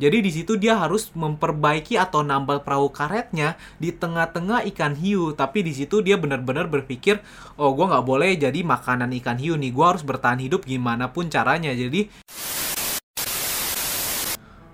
Jadi di situ dia harus memperbaiki atau nambal perahu karetnya di tengah-tengah ikan hiu. Tapi di situ dia benar-benar berpikir, oh gue nggak boleh jadi makanan ikan hiu nih. Gue harus bertahan hidup gimana pun caranya. Jadi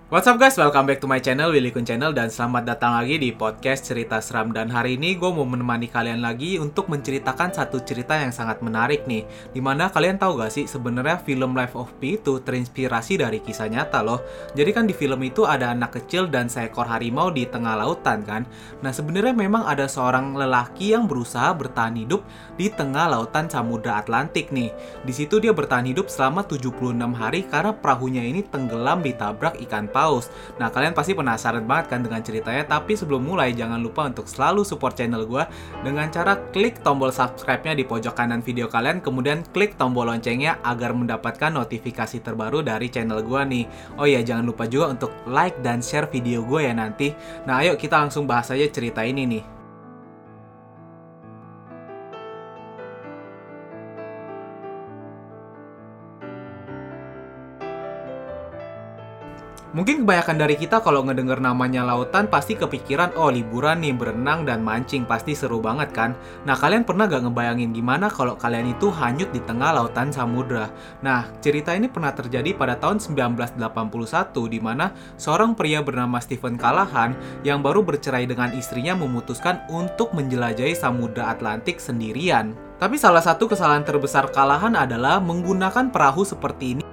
What's up guys, welcome back to my channel, Willy Kun Channel Dan selamat datang lagi di podcast cerita seram. Dan hari ini gue mau menemani kalian lagi untuk menceritakan satu cerita yang sangat menarik nih. Di mana kalian tahu gak sih, sebenarnya film Life of Pi itu terinspirasi dari kisah nyata loh. Jadi kan di film itu ada anak kecil dan seekor harimau di tengah lautan kan? Nah sebenarnya memang ada seorang lelaki yang berusaha bertahan hidup di tengah lautan Samudra Atlantik nih. Di situ dia bertahan hidup selama 76 hari karena perahunya ini tenggelam ditabrak ikan paus. Nah, kalian pasti penasaran banget kan dengan ceritanya, tapi sebelum mulai jangan lupa untuk selalu support channel gue dengan cara klik tombol subscribe-nya di pojok kanan video kalian, kemudian klik tombol loncengnya agar mendapatkan notifikasi terbaru dari channel gue nih. Oh iya, jangan lupa juga untuk like dan share video gue ya nanti. Nah, ayo kita langsung bahas aja cerita ini nih. Mungkin kebanyakan dari kita kalau ngedenger namanya lautan pasti kepikiran, oh liburan nih, berenang dan mancing, pasti seru banget kan? Nah, kalian pernah gak ngebayangin gimana kalau kalian itu hanyut di tengah lautan samudra? Nah, cerita ini pernah terjadi pada tahun 1981 di mana seorang pria bernama Stephen Callahan yang baru bercerai dengan istrinya memutuskan untuk menjelajahi samudra Atlantik sendirian. Tapi salah satu kesalahan terbesar Callahan adalah menggunakan perahu seperti ini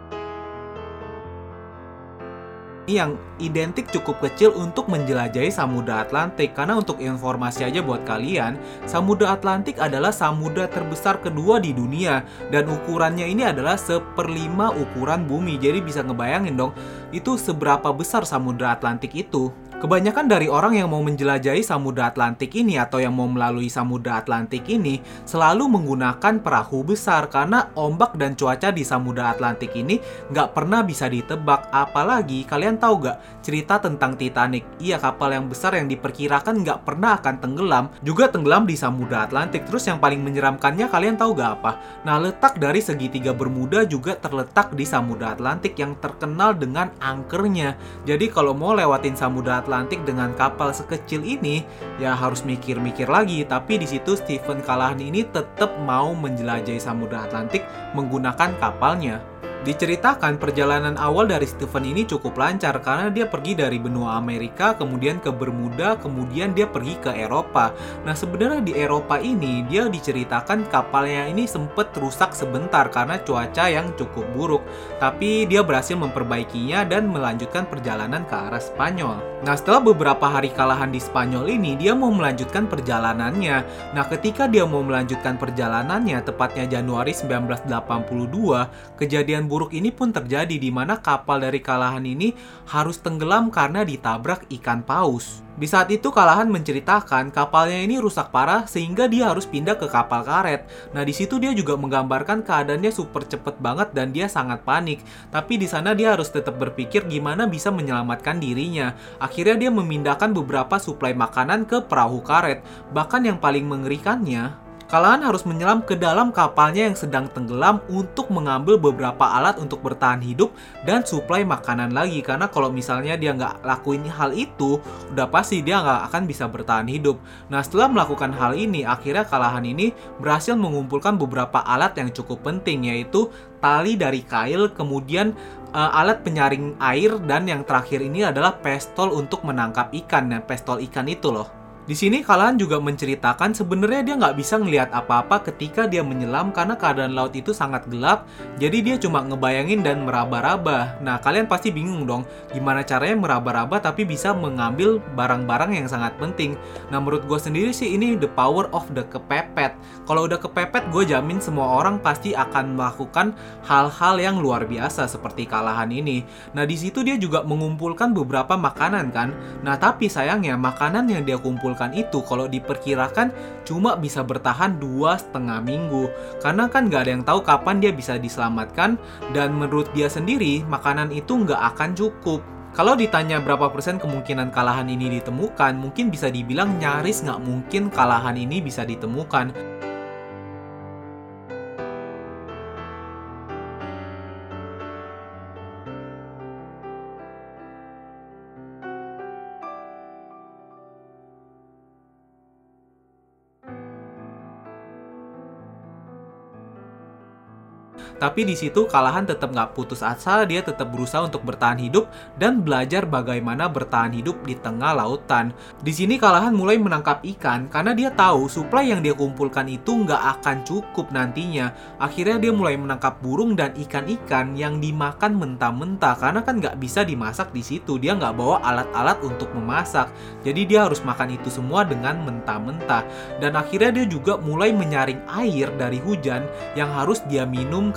yang identik cukup kecil untuk menjelajahi Samudra Atlantik. Karena untuk informasi aja buat kalian Samudra Atlantik adalah samudra terbesar kedua di dunia. Dan ukurannya ini adalah seperlima ukuran bumi. Jadi bisa ngebayangin dong itu seberapa besar Samudra Atlantik itu Kebanyakan dari orang yang mau menjelajahi Samudra Atlantik ini atau yang mau melalui Samudra Atlantik ini selalu menggunakan perahu besar karena ombak dan cuaca di Samudra Atlantik ini nggak pernah bisa ditebak. Apalagi kalian tahu gak cerita tentang Titanic? Iya kapal yang besar yang diperkirakan nggak pernah akan tenggelam juga tenggelam di Samudra Atlantik. Terus yang paling menyeramkannya kalian tahu gak apa? Nah letak dari segitiga Bermuda juga terletak di Samudra Atlantik yang terkenal dengan angkernya. Jadi kalau mau lewatin Samudra Atlantik Atlantik dengan kapal sekecil ini, ya harus mikir-mikir lagi. Tapi di situ Stephen Callahan ini tetap mau menjelajahi Samudra Atlantik menggunakan kapalnya. Diceritakan perjalanan awal dari Stephen ini cukup lancar karena dia pergi dari benua Amerika, kemudian ke Bermuda, kemudian dia pergi ke Eropa. Nah sebenarnya di Eropa ini dia diceritakan kapalnya ini sempat rusak sebentar karena cuaca yang cukup buruk. Tapi dia berhasil memperbaikinya dan melanjutkan perjalanan ke arah Spanyol. Nah setelah beberapa hari kalahan di Spanyol ini, dia mau melanjutkan perjalanannya. Nah ketika dia mau melanjutkan perjalanannya, tepatnya Januari 1982, kejadian buruk ini pun terjadi di mana kapal dari Kalahan ini harus tenggelam karena ditabrak ikan paus. Di saat itu Kalahan menceritakan kapalnya ini rusak parah sehingga dia harus pindah ke kapal karet. Nah di situ dia juga menggambarkan keadaannya super cepet banget dan dia sangat panik. Tapi di sana dia harus tetap berpikir gimana bisa menyelamatkan dirinya. Akhirnya dia memindahkan beberapa suplai makanan ke perahu karet. Bahkan yang paling mengerikannya, Kalian harus menyelam ke dalam kapalnya yang sedang tenggelam untuk mengambil beberapa alat untuk bertahan hidup dan suplai makanan lagi. Karena kalau misalnya dia nggak lakuin hal itu udah pasti dia nggak akan bisa bertahan hidup. Nah setelah melakukan hal ini akhirnya Kalahan ini berhasil mengumpulkan beberapa alat yang cukup penting yaitu tali dari kail kemudian uh, alat penyaring air dan yang terakhir ini adalah pestol untuk menangkap ikan. Dan pestol ikan itu loh di sini kalian juga menceritakan sebenarnya dia nggak bisa ngelihat apa-apa ketika dia menyelam karena keadaan laut itu sangat gelap. Jadi dia cuma ngebayangin dan meraba-raba. Nah kalian pasti bingung dong gimana caranya meraba-raba tapi bisa mengambil barang-barang yang sangat penting. Nah menurut gue sendiri sih ini the power of the kepepet. Kalau udah kepepet gue jamin semua orang pasti akan melakukan hal-hal yang luar biasa seperti kalahan ini. Nah di situ dia juga mengumpulkan beberapa makanan kan. Nah tapi sayangnya makanan yang dia kumpul dikumpulkan itu kalau diperkirakan cuma bisa bertahan dua setengah minggu karena kan nggak ada yang tahu kapan dia bisa diselamatkan dan menurut dia sendiri makanan itu nggak akan cukup kalau ditanya berapa persen kemungkinan kalahan ini ditemukan, mungkin bisa dibilang nyaris nggak mungkin kalahan ini bisa ditemukan. Tapi di situ Kalahan tetap nggak putus asa, dia tetap berusaha untuk bertahan hidup dan belajar bagaimana bertahan hidup di tengah lautan. Di sini Kalahan mulai menangkap ikan karena dia tahu suplai yang dia kumpulkan itu nggak akan cukup nantinya. Akhirnya dia mulai menangkap burung dan ikan-ikan yang dimakan mentah-mentah karena kan nggak bisa dimasak di situ. Dia nggak bawa alat-alat untuk memasak. Jadi dia harus makan itu semua dengan mentah-mentah. Dan akhirnya dia juga mulai menyaring air dari hujan yang harus dia minum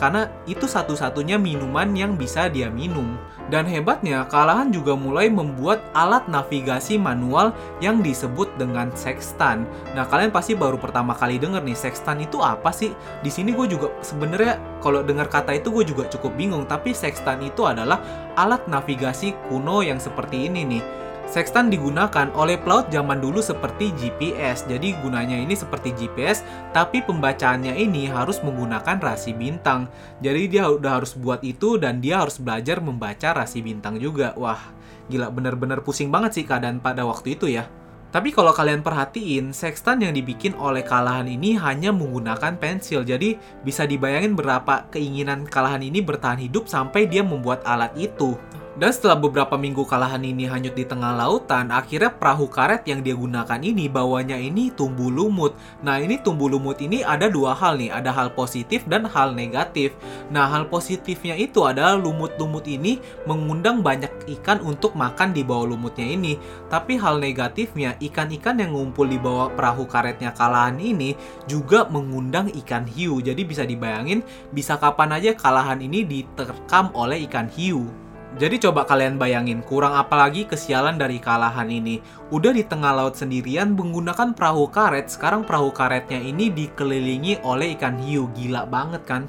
itu satu-satunya minuman yang bisa dia minum. Dan hebatnya, Kalahan juga mulai membuat alat navigasi manual yang disebut dengan sextant. Nah, kalian pasti baru pertama kali denger nih, sextant itu apa sih? Di sini gue juga sebenarnya kalau dengar kata itu gue juga cukup bingung, tapi sextant itu adalah alat navigasi kuno yang seperti ini nih Sextant digunakan oleh pelaut zaman dulu seperti GPS. Jadi gunanya ini seperti GPS, tapi pembacaannya ini harus menggunakan rasi bintang. Jadi dia udah harus buat itu dan dia harus belajar membaca rasi bintang juga. Wah, gila bener-bener pusing banget sih keadaan pada waktu itu ya. Tapi kalau kalian perhatiin, sextant yang dibikin oleh kalahan ini hanya menggunakan pensil. Jadi bisa dibayangin berapa keinginan kalahan ini bertahan hidup sampai dia membuat alat itu. Dan setelah beberapa minggu kalahan ini hanyut di tengah lautan, akhirnya perahu karet yang dia gunakan ini bawahnya ini tumbuh lumut. Nah ini tumbuh lumut ini ada dua hal nih, ada hal positif dan hal negatif. Nah hal positifnya itu adalah lumut-lumut ini mengundang banyak ikan untuk makan di bawah lumutnya ini. Tapi hal negatifnya, ikan-ikan yang ngumpul di bawah perahu karetnya kalahan ini juga mengundang ikan hiu. Jadi bisa dibayangin bisa kapan aja kalahan ini diterkam oleh ikan hiu. Jadi coba kalian bayangin, kurang apalagi kesialan dari kalahan ini. Udah di tengah laut sendirian menggunakan perahu karet, sekarang perahu karetnya ini dikelilingi oleh ikan hiu. Gila banget kan?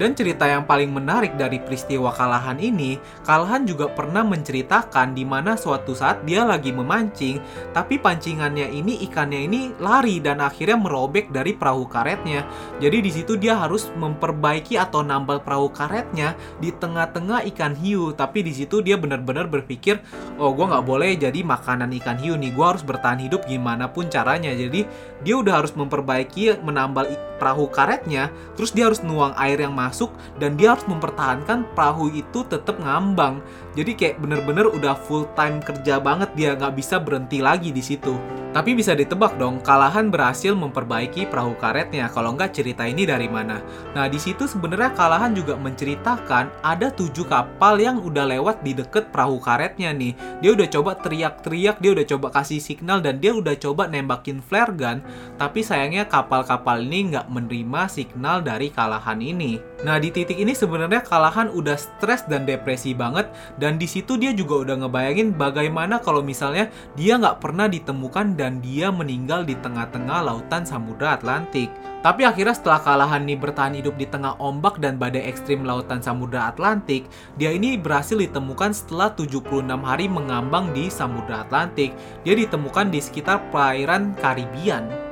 Dan cerita yang paling menarik dari peristiwa Kalahan ini, Kalahan juga pernah menceritakan di mana suatu saat dia lagi memancing, tapi pancingannya ini ikannya ini lari dan akhirnya merobek dari perahu karetnya. Jadi di situ dia harus memperbaiki atau nambal perahu karetnya di tengah-tengah ikan hiu. Tapi di situ dia benar-benar berpikir, oh gue nggak boleh jadi makanan ikan hiu nih, gue harus bertahan hidup gimana pun caranya. Jadi dia udah harus memperbaiki menambal perahu karetnya, terus dia harus nuang air yang masuk masuk dan dia harus mempertahankan perahu itu tetap ngambang. Jadi kayak bener-bener udah full time kerja banget dia nggak bisa berhenti lagi di situ. Tapi bisa ditebak dong, Kalahan berhasil memperbaiki perahu karetnya. Kalau nggak cerita ini dari mana? Nah di situ sebenarnya Kalahan juga menceritakan ada tujuh kapal yang udah lewat di deket perahu karetnya nih. Dia udah coba teriak-teriak, dia udah coba kasih signal dan dia udah coba nembakin flare gun. Tapi sayangnya kapal-kapal ini nggak menerima signal dari Kalahan ini. Nah di titik ini sebenarnya Kalahan udah stres dan depresi banget dan di situ dia juga udah ngebayangin bagaimana kalau misalnya dia nggak pernah ditemukan dan dia meninggal di tengah-tengah lautan Samudra Atlantik. Tapi akhirnya setelah Kalahan nih bertahan hidup di tengah ombak dan badai ekstrim lautan Samudra Atlantik, dia ini berhasil ditemukan setelah 76 hari mengambang di Samudra Atlantik. Dia ditemukan di sekitar perairan Karibian.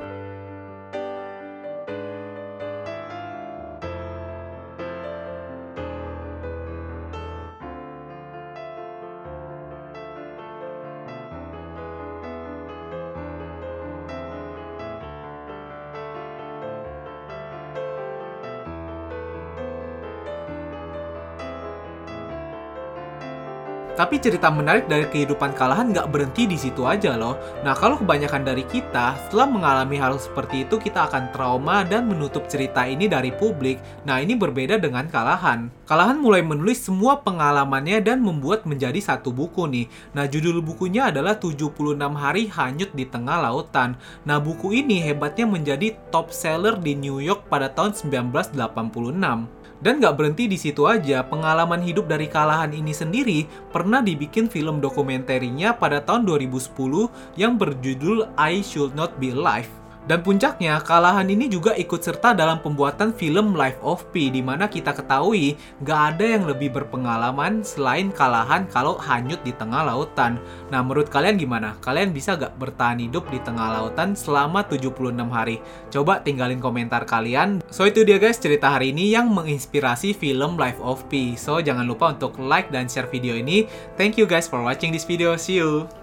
Tapi cerita menarik dari kehidupan Kalahan nggak berhenti di situ aja loh. Nah kalau kebanyakan dari kita, setelah mengalami hal seperti itu kita akan trauma dan menutup cerita ini dari publik. Nah ini berbeda dengan Kalahan. Kalahan mulai menulis semua pengalamannya dan membuat menjadi satu buku nih. Nah judul bukunya adalah 76 hari hanyut di tengah lautan. Nah buku ini hebatnya menjadi top seller di New York pada tahun 1986. Dan gak berhenti di situ aja, pengalaman hidup dari Kalahan ini sendiri pernah dibikin film dokumenterinya pada tahun 2010 yang berjudul I Should Not Be Alive. Dan puncaknya, Kalahan ini juga ikut serta dalam pembuatan film Life of Pi, di mana kita ketahui gak ada yang lebih berpengalaman selain Kalahan kalau hanyut di tengah lautan. Nah, menurut kalian gimana? Kalian bisa gak bertahan hidup di tengah lautan selama 76 hari? Coba tinggalin komentar kalian. So, itu dia guys cerita hari ini yang menginspirasi film Life of Pi. So, jangan lupa untuk like dan share video ini. Thank you guys for watching this video. See you!